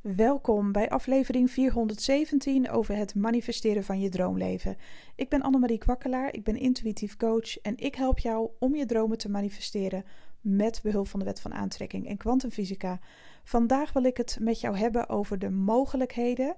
Welkom bij aflevering 417 over het manifesteren van je droomleven. Ik ben Annemarie Kwakkelaar, ik ben intuïtief coach en ik help jou om je dromen te manifesteren met behulp van de wet van aantrekking en kwantumfysica. Vandaag wil ik het met jou hebben over de mogelijkheden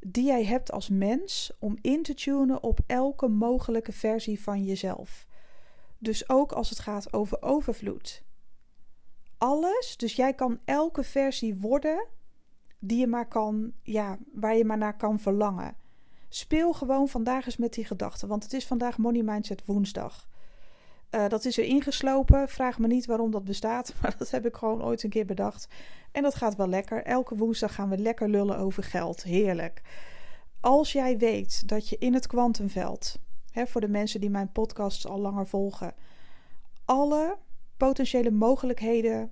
die jij hebt als mens om in te tunen op elke mogelijke versie van jezelf. Dus ook als het gaat over overvloed. Alles, dus jij kan elke versie worden die je maar kan, ja, waar je maar naar kan verlangen. Speel gewoon vandaag eens met die gedachten, want het is vandaag Money Mindset woensdag. Uh, dat is er ingeslopen. Vraag me niet waarom dat bestaat, maar dat heb ik gewoon ooit een keer bedacht. En dat gaat wel lekker. Elke woensdag gaan we lekker lullen over geld. Heerlijk. Als jij weet dat je in het kwantumveld, voor de mensen die mijn podcast al langer volgen, alle potentiële mogelijkheden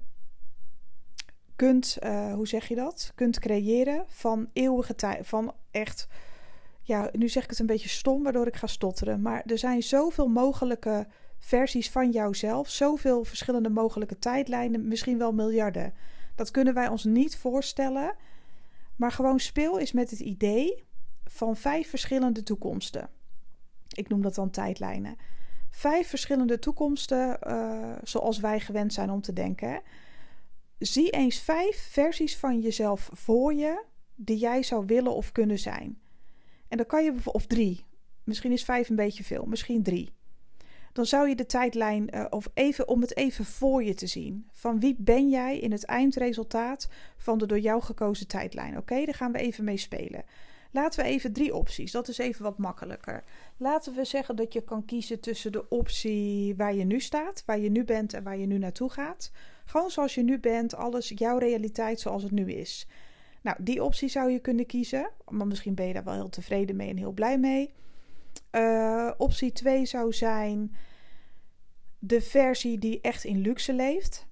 kunt, uh, hoe zeg je dat? Kunt creëren van eeuwige tijd. Van echt, ja, nu zeg ik het een beetje stom, waardoor ik ga stotteren. Maar er zijn zoveel mogelijke versies van jouzelf, zoveel verschillende mogelijke tijdlijnen, misschien wel miljarden. Dat kunnen wij ons niet voorstellen. Maar gewoon speel is met het idee van vijf verschillende toekomsten. Ik noem dat dan tijdlijnen. Vijf verschillende toekomsten uh, zoals wij gewend zijn om te denken zie eens vijf versies van jezelf voor je die jij zou willen of kunnen zijn. En dan kan je, of drie, misschien is vijf een beetje veel, misschien drie. Dan zou je de tijdlijn, uh, of even om het even voor je te zien. Van wie ben jij in het eindresultaat van de door jou gekozen tijdlijn? Oké, daar gaan we even mee spelen. Laten we even drie opties, dat is even wat makkelijker. Laten we zeggen dat je kan kiezen tussen de optie waar je nu staat, waar je nu bent en waar je nu naartoe gaat. Gewoon zoals je nu bent, alles, jouw realiteit zoals het nu is. Nou, die optie zou je kunnen kiezen, maar misschien ben je daar wel heel tevreden mee en heel blij mee. Uh, optie 2 zou zijn de versie die echt in luxe leeft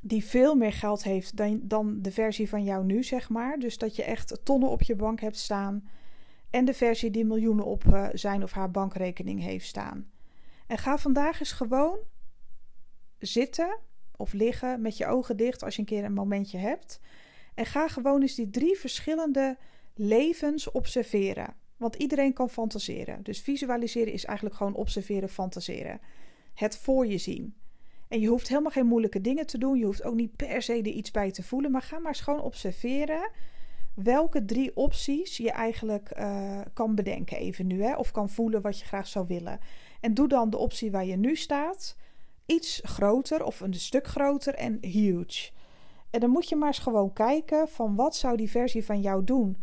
die veel meer geld heeft dan, dan de versie van jou nu, zeg maar. Dus dat je echt tonnen op je bank hebt staan. En de versie die miljoenen op uh, zijn of haar bankrekening heeft staan. En ga vandaag eens gewoon zitten of liggen met je ogen dicht als je een keer een momentje hebt. En ga gewoon eens die drie verschillende levens observeren. Want iedereen kan fantaseren. Dus visualiseren is eigenlijk gewoon observeren, fantaseren. Het voor je zien. En je hoeft helemaal geen moeilijke dingen te doen. Je hoeft ook niet per se er iets bij te voelen. Maar ga maar eens gewoon observeren welke drie opties je eigenlijk uh, kan bedenken even nu. Hè? Of kan voelen wat je graag zou willen. En doe dan de optie waar je nu staat iets groter of een stuk groter en huge. En dan moet je maar eens gewoon kijken van wat zou die versie van jou doen.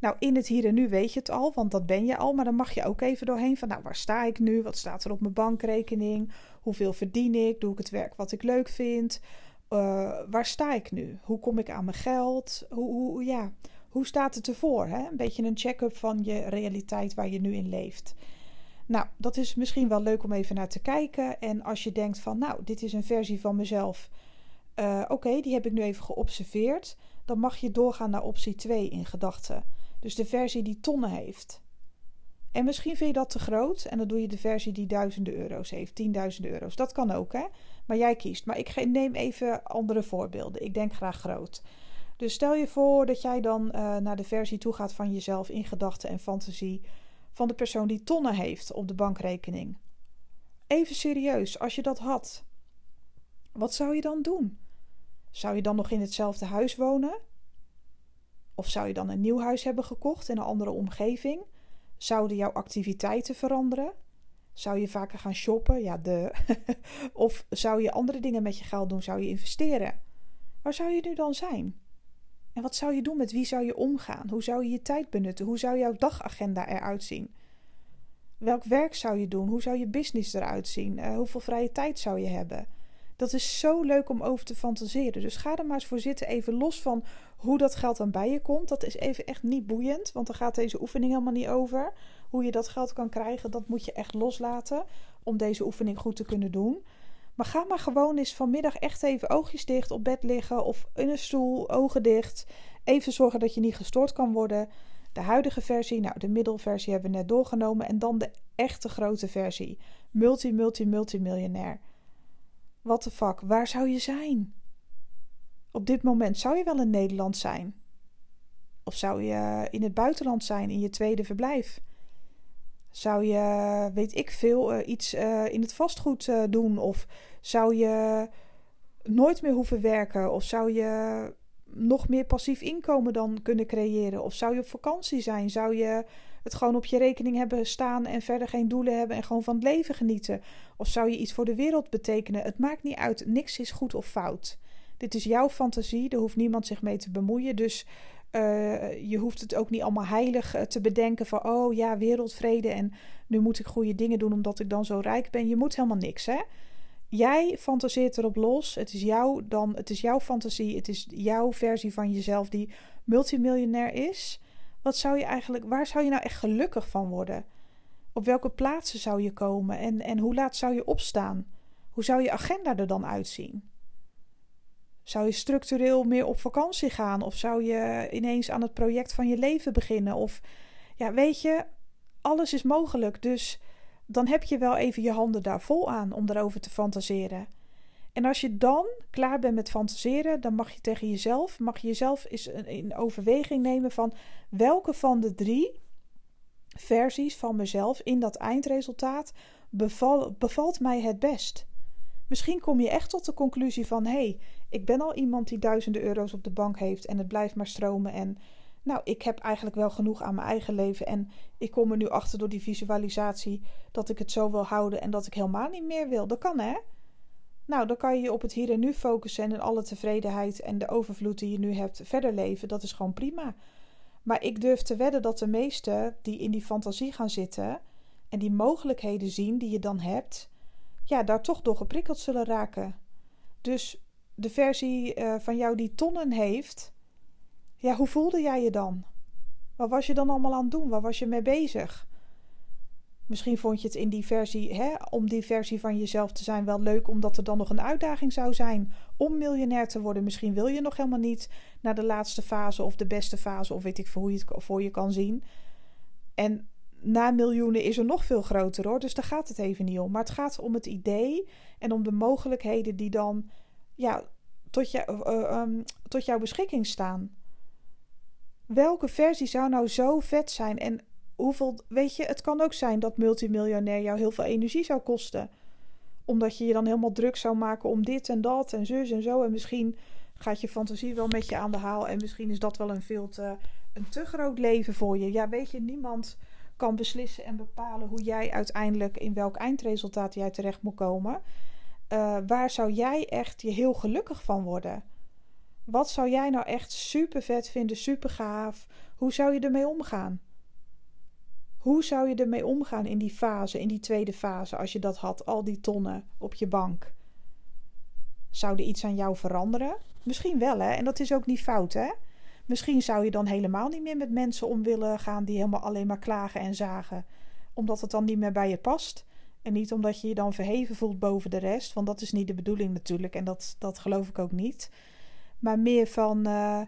Nou, in het hier en nu weet je het al, want dat ben je al. Maar dan mag je ook even doorheen van, nou, waar sta ik nu? Wat staat er op mijn bankrekening? Hoeveel verdien ik? Doe ik het werk wat ik leuk vind? Uh, waar sta ik nu? Hoe kom ik aan mijn geld? Hoe, hoe, ja, hoe staat het ervoor? Hè? Een beetje een check-up van je realiteit waar je nu in leeft. Nou, dat is misschien wel leuk om even naar te kijken. En als je denkt van, nou, dit is een versie van mezelf. Uh, Oké, die heb ik nu even geobserveerd. Dan mag je doorgaan naar optie 2 in gedachten. Dus de versie die tonnen heeft. En misschien vind je dat te groot en dan doe je de versie die duizenden euro's heeft, tienduizenden euro's. Dat kan ook, hè? Maar jij kiest. Maar ik neem even andere voorbeelden. Ik denk graag groot. Dus stel je voor dat jij dan uh, naar de versie toe gaat van jezelf in gedachten en fantasie van de persoon die tonnen heeft op de bankrekening. Even serieus, als je dat had, wat zou je dan doen? Zou je dan nog in hetzelfde huis wonen? Of zou je dan een nieuw huis hebben gekocht in een andere omgeving? Zouden jouw activiteiten veranderen? Zou je vaker gaan shoppen? Ja, de. of zou je andere dingen met je geld doen? Zou je investeren? Waar zou je nu dan zijn? En wat zou je doen? Met wie zou je omgaan? Hoe zou je je tijd benutten? Hoe zou jouw dagagenda eruit zien? Welk werk zou je doen? Hoe zou je business eruit zien? Uh, hoeveel vrije tijd zou je hebben? Dat is zo leuk om over te fantaseren. Dus ga er maar eens voor zitten, even los van hoe dat geld dan bij je komt. Dat is even echt niet boeiend, want dan gaat deze oefening helemaal niet over. Hoe je dat geld kan krijgen, dat moet je echt loslaten om deze oefening goed te kunnen doen. Maar ga maar gewoon eens vanmiddag echt even oogjes dicht op bed liggen of in een stoel, ogen dicht. Even zorgen dat je niet gestoord kan worden. De huidige versie, nou de middelversie hebben we net doorgenomen. En dan de echte grote versie. Multi, multi, multimiljonair. What the fuck, waar zou je zijn? Op dit moment zou je wel in Nederland zijn. Of zou je in het buitenland zijn in je tweede verblijf? Zou je, weet ik veel, uh, iets uh, in het vastgoed uh, doen? Of zou je nooit meer hoeven werken? Of zou je nog meer passief inkomen dan kunnen creëren? Of zou je op vakantie zijn? Zou je het gewoon op je rekening hebben staan en verder geen doelen hebben en gewoon van het leven genieten? Of zou je iets voor de wereld betekenen? Het maakt niet uit, niks is goed of fout. Dit is jouw fantasie, daar hoeft niemand zich mee te bemoeien. Dus uh, je hoeft het ook niet allemaal heilig uh, te bedenken van oh ja, wereldvrede en nu moet ik goede dingen doen omdat ik dan zo rijk ben. Je moet helemaal niks, hè? Jij fantaseert erop los. Het is, jouw, dan, het is jouw fantasie. Het is jouw versie van jezelf die multimiljonair is. Wat zou je eigenlijk, waar zou je nou echt gelukkig van worden? Op welke plaatsen zou je komen? En, en hoe laat zou je opstaan? Hoe zou je agenda er dan uitzien? Zou je structureel meer op vakantie gaan? Of zou je ineens aan het project van je leven beginnen? Of ja, weet je, alles is mogelijk. Dus dan heb je wel even je handen daar vol aan om erover te fantaseren. En als je dan klaar bent met fantaseren, dan mag je tegen jezelf, mag je jezelf eens in overweging nemen van welke van de drie versies van mezelf in dat eindresultaat bevalt mij het best. Misschien kom je echt tot de conclusie van hé, hey, ik ben al iemand die duizenden euro's op de bank heeft en het blijft maar stromen en nou, ik heb eigenlijk wel genoeg aan mijn eigen leven. En ik kom er nu achter door die visualisatie dat ik het zo wil houden en dat ik helemaal niet meer wil. Dat kan hè? Nou, dan kan je je op het hier en nu focussen en in alle tevredenheid en de overvloed die je nu hebt verder leven. Dat is gewoon prima. Maar ik durf te wedden dat de meesten die in die fantasie gaan zitten en die mogelijkheden zien die je dan hebt, ja, daar toch door geprikkeld zullen raken. Dus de versie uh, van jou die tonnen heeft, ja, hoe voelde jij je dan? Wat was je dan allemaal aan het doen? Waar was je mee bezig? Misschien vond je het in die versie, hè, om die versie van jezelf te zijn, wel leuk, omdat er dan nog een uitdaging zou zijn om miljonair te worden. Misschien wil je nog helemaal niet naar de laatste fase of de beste fase, of weet ik veel hoe je het voor je kan zien. En na miljoenen is er nog veel groter hoor, dus daar gaat het even niet om. Maar het gaat om het idee en om de mogelijkheden die dan ja, tot, jou, uh, um, tot jouw beschikking staan welke versie zou nou zo vet zijn? En hoeveel, weet je, het kan ook zijn dat multimiljonair jou heel veel energie zou kosten. Omdat je je dan helemaal druk zou maken om dit en dat en zus en zo. En misschien gaat je fantasie wel met je aan de haal. En misschien is dat wel een veel te, een te groot leven voor je. Ja, weet je, niemand kan beslissen en bepalen hoe jij uiteindelijk in welk eindresultaat jij terecht moet komen. Uh, waar zou jij echt je heel gelukkig van worden? Wat zou jij nou echt super vet vinden, super gaaf? Hoe zou je ermee omgaan? Hoe zou je ermee omgaan in die fase, in die tweede fase, als je dat had, al die tonnen op je bank? Zou er iets aan jou veranderen? Misschien wel, hè? En dat is ook niet fout, hè? Misschien zou je dan helemaal niet meer met mensen om willen gaan die helemaal alleen maar klagen en zagen, omdat het dan niet meer bij je past. En niet omdat je je dan verheven voelt boven de rest, want dat is niet de bedoeling natuurlijk en dat, dat geloof ik ook niet. Maar meer van, uh,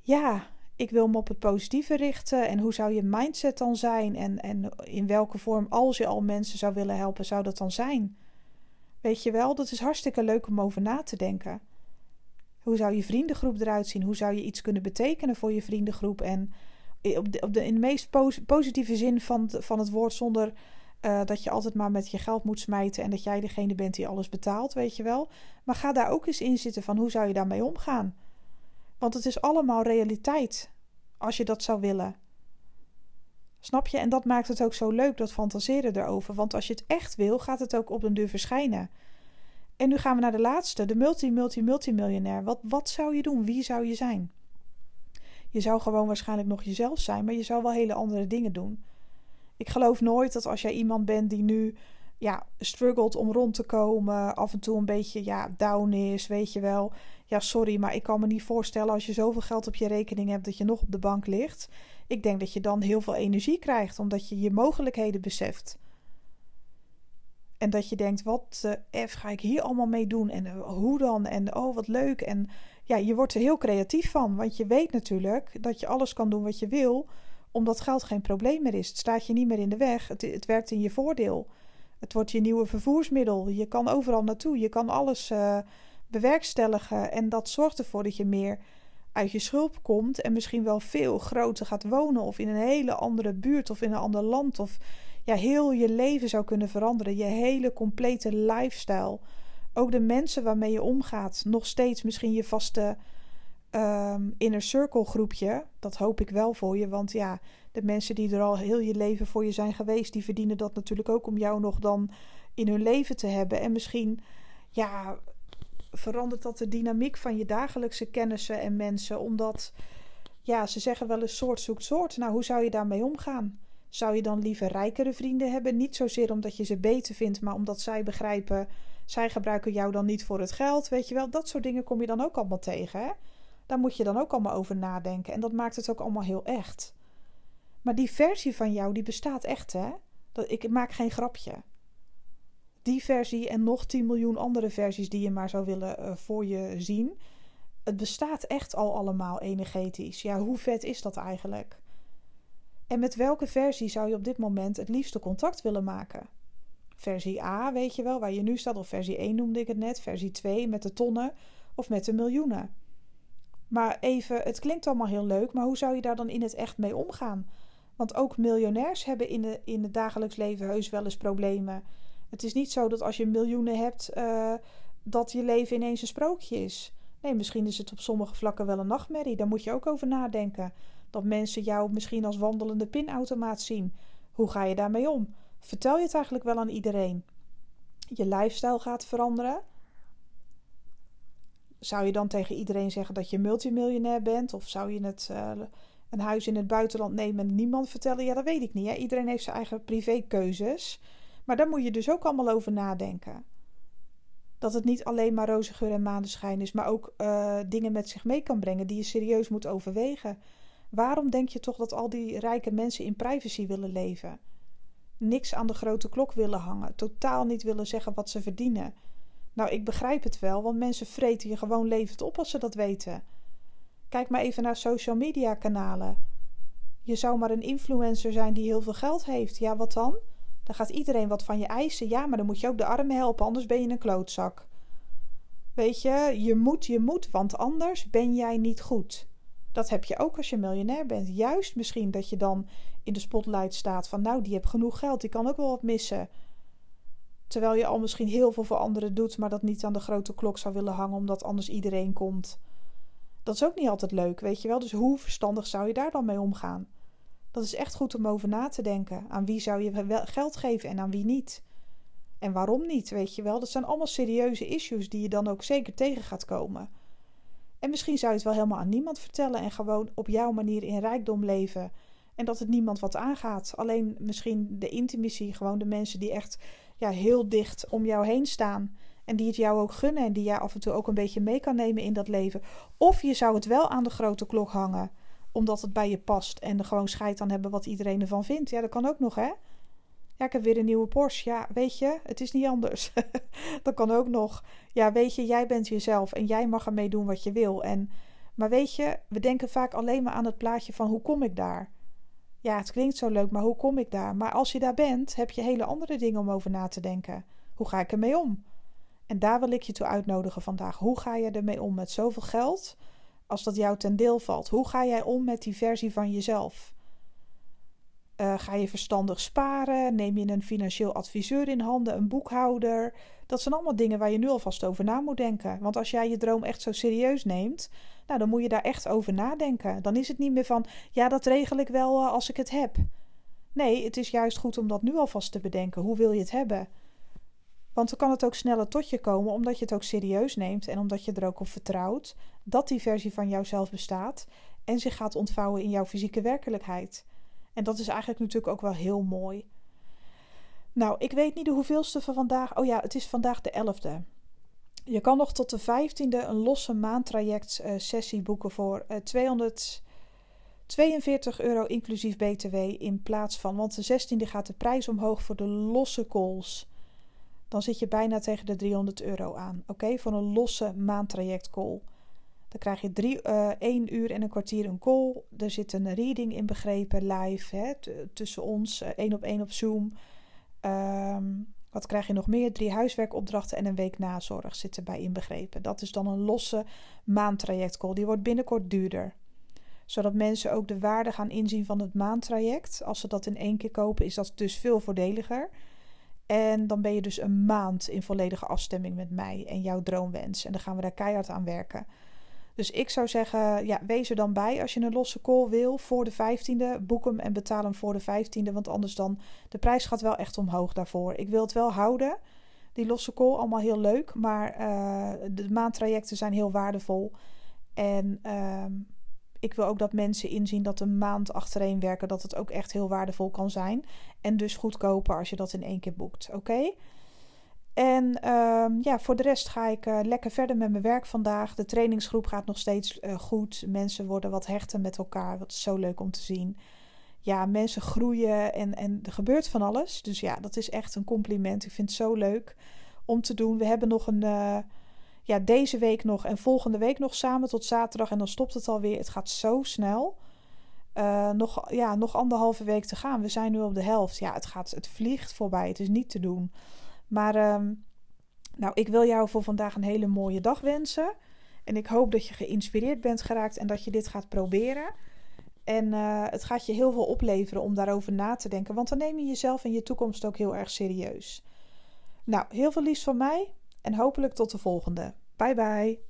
ja, ik wil me op het positieve richten. En hoe zou je mindset dan zijn? En, en in welke vorm, als je al mensen zou willen helpen, zou dat dan zijn? Weet je wel, dat is hartstikke leuk om over na te denken. Hoe zou je vriendengroep eruit zien? Hoe zou je iets kunnen betekenen voor je vriendengroep? En op de, op de, in de meest positieve zin van, van het woord, zonder uh, dat je altijd maar met je geld moet smijten en dat jij degene bent die alles betaalt, weet je wel. Maar ga daar ook eens in zitten van hoe zou je daarmee omgaan? Want het is allemaal realiteit als je dat zou willen. Snap je? En dat maakt het ook zo leuk, dat fantaseren erover. Want als je het echt wil, gaat het ook op een deur verschijnen. En nu gaan we naar de laatste, de multi-multi-multimiljonair. Wat, wat zou je doen? Wie zou je zijn? Je zou gewoon waarschijnlijk nog jezelf zijn, maar je zou wel hele andere dingen doen. Ik geloof nooit dat als jij iemand bent die nu ja, struggelt om rond te komen, af en toe een beetje ja, down is, weet je wel. Ja, sorry, maar ik kan me niet voorstellen als je zoveel geld op je rekening hebt dat je nog op de bank ligt. Ik denk dat je dan heel veel energie krijgt, omdat je je mogelijkheden beseft. En dat je denkt, wat uh, F ga ik hier allemaal mee doen? En uh, hoe dan? En oh, wat leuk. En ja, je wordt er heel creatief van. Want je weet natuurlijk dat je alles kan doen wat je wil omdat geld geen probleem meer is. Het staat je niet meer in de weg. Het, het werkt in je voordeel. Het wordt je nieuwe vervoersmiddel. Je kan overal naartoe. Je kan alles uh, bewerkstelligen. En dat zorgt ervoor dat je meer uit je schulp komt en misschien wel veel groter gaat wonen of in een hele andere buurt of in een ander land of ja, heel je leven zou kunnen veranderen, je hele complete lifestyle. Ook de mensen waarmee je omgaat, nog steeds misschien je vaste um, inner circle groepje. Dat hoop ik wel voor je, want ja, de mensen die er al heel je leven voor je zijn geweest, die verdienen dat natuurlijk ook om jou nog dan in hun leven te hebben. En misschien, ja, verandert dat de dynamiek van je dagelijkse kennissen en mensen, omdat, ja, ze zeggen wel eens soort zoekt soort. Nou, hoe zou je daarmee omgaan? Zou je dan liever rijkere vrienden hebben? Niet zozeer omdat je ze beter vindt, maar omdat zij begrijpen, zij gebruiken jou dan niet voor het geld, weet je wel. Dat soort dingen kom je dan ook allemaal tegen, hè? Daar moet je dan ook allemaal over nadenken. En dat maakt het ook allemaal heel echt. Maar die versie van jou, die bestaat echt, hè? Dat, ik maak geen grapje. Die versie en nog 10 miljoen andere versies die je maar zou willen uh, voor je zien. Het bestaat echt al allemaal energetisch. Ja, hoe vet is dat eigenlijk? En met welke versie zou je op dit moment het liefste contact willen maken? Versie A, weet je wel, waar je nu staat, of versie 1 noemde ik het net, versie 2 met de tonnen of met de miljoenen. Maar even, het klinkt allemaal heel leuk, maar hoe zou je daar dan in het echt mee omgaan? Want ook miljonairs hebben in, de, in het dagelijks leven heus wel eens problemen. Het is niet zo dat als je miljoenen hebt, uh, dat je leven ineens een sprookje is. Nee, misschien is het op sommige vlakken wel een nachtmerrie. Daar moet je ook over nadenken. Dat mensen jou misschien als wandelende pinautomaat zien. Hoe ga je daarmee om? Vertel je het eigenlijk wel aan iedereen? Je lifestyle gaat veranderen. Zou je dan tegen iedereen zeggen dat je multimiljonair bent? Of zou je het, uh, een huis in het buitenland nemen en niemand vertellen? Ja, dat weet ik niet. Hè? Iedereen heeft zijn eigen privékeuzes. Maar daar moet je dus ook allemaal over nadenken. Dat het niet alleen maar roze geur en maneschijn is, maar ook uh, dingen met zich mee kan brengen die je serieus moet overwegen. Waarom denk je toch dat al die rijke mensen in privacy willen leven? Niks aan de grote klok willen hangen, totaal niet willen zeggen wat ze verdienen. Nou, ik begrijp het wel, want mensen vreten je gewoon levend op als ze dat weten. Kijk maar even naar social media kanalen. Je zou maar een influencer zijn die heel veel geld heeft. Ja, wat dan? Dan gaat iedereen wat van je eisen. Ja, maar dan moet je ook de armen helpen, anders ben je een klootzak. Weet je, je moet, je moet, want anders ben jij niet goed. Dat heb je ook als je miljonair bent. Juist misschien dat je dan in de spotlight staat van nou, die heeft genoeg geld, die kan ook wel wat missen. Terwijl je al misschien heel veel voor anderen doet, maar dat niet aan de grote klok zou willen hangen, omdat anders iedereen komt. Dat is ook niet altijd leuk, weet je wel. Dus hoe verstandig zou je daar dan mee omgaan? Dat is echt goed om over na te denken. Aan wie zou je geld geven en aan wie niet? En waarom niet, weet je wel? Dat zijn allemaal serieuze issues die je dan ook zeker tegen gaat komen. En misschien zou je het wel helemaal aan niemand vertellen en gewoon op jouw manier in rijkdom leven. En dat het niemand wat aangaat. Alleen misschien de intimacy, gewoon de mensen die echt ja, heel dicht om jou heen staan. En die het jou ook gunnen en die jij af en toe ook een beetje mee kan nemen in dat leven. Of je zou het wel aan de grote klok hangen, omdat het bij je past. En er gewoon scheid aan hebben wat iedereen ervan vindt. Ja, dat kan ook nog, hè? Ja, ik heb weer een nieuwe Porsche. Ja, weet je, het is niet anders. dat kan ook nog. Ja, weet je, jij bent jezelf en jij mag ermee doen wat je wil. En, maar weet je, we denken vaak alleen maar aan het plaatje van hoe kom ik daar? Ja, het klinkt zo leuk, maar hoe kom ik daar? Maar als je daar bent, heb je hele andere dingen om over na te denken. Hoe ga ik ermee om? En daar wil ik je toe uitnodigen vandaag. Hoe ga je ermee om met zoveel geld als dat jou ten deel valt? Hoe ga jij om met die versie van jezelf? Uh, ga je verstandig sparen? Neem je een financieel adviseur in handen, een boekhouder? Dat zijn allemaal dingen waar je nu alvast over na moet denken. Want als jij je droom echt zo serieus neemt, nou, dan moet je daar echt over nadenken. Dan is het niet meer van, ja, dat regel ik wel uh, als ik het heb. Nee, het is juist goed om dat nu alvast te bedenken. Hoe wil je het hebben? Want dan kan het ook sneller tot je komen, omdat je het ook serieus neemt en omdat je er ook op vertrouwt dat die versie van jouzelf bestaat en zich gaat ontvouwen in jouw fysieke werkelijkheid. En dat is eigenlijk natuurlijk ook wel heel mooi. Nou, ik weet niet de hoeveelste van vandaag. Oh ja, het is vandaag de 11e. Je kan nog tot de 15e een losse maandtraject uh, sessie boeken voor uh, 242 euro inclusief BTW in plaats van. Want de 16e gaat de prijs omhoog voor de losse calls. Dan zit je bijna tegen de 300 euro aan. Oké, voor een losse maandtraject call. Dan krijg je uh, één uur en een kwartier een call. Er zit een reading in begrepen, live, hè, tussen ons, uh, één op één op Zoom. Um, Wat krijg je nog meer? Drie huiswerkopdrachten en een week nazorg zitten bij inbegrepen. Dat is dan een losse maandtrajectcall. Die wordt binnenkort duurder. Zodat mensen ook de waarde gaan inzien van het maandtraject. Als ze dat in één keer kopen, is dat dus veel voordeliger. En dan ben je dus een maand in volledige afstemming met mij en jouw droomwens. En dan gaan we daar keihard aan werken. Dus ik zou zeggen, ja, wees er dan bij als je een losse call wil voor de 15e. Boek hem en betaal hem voor de 15e, want anders dan de prijs gaat wel echt omhoog daarvoor. Ik wil het wel houden, die losse call, allemaal heel leuk, maar uh, de maandtrajecten zijn heel waardevol. En uh, ik wil ook dat mensen inzien dat een maand achtereen werken, dat het ook echt heel waardevol kan zijn. En dus goedkoper als je dat in één keer boekt, oké? En uh, ja, voor de rest ga ik uh, lekker verder met mijn werk vandaag. De trainingsgroep gaat nog steeds uh, goed. Mensen worden wat hechter met elkaar. Dat is zo leuk om te zien. Ja, mensen groeien en, en er gebeurt van alles. Dus ja, dat is echt een compliment. Ik vind het zo leuk om te doen. We hebben nog een, uh, ja, deze week nog en volgende week nog samen tot zaterdag. En dan stopt het alweer. Het gaat zo snel. nog, ja, nog anderhalve week te gaan. We zijn nu op de helft. Ja, het, gaat, het vliegt voorbij. Het is niet te doen. Maar um, nou, ik wil jou voor vandaag een hele mooie dag wensen. En ik hoop dat je geïnspireerd bent geraakt en dat je dit gaat proberen. En uh, het gaat je heel veel opleveren om daarover na te denken, want dan neem je jezelf en je toekomst ook heel erg serieus. Nou, heel veel liefs van mij en hopelijk tot de volgende. Bye bye.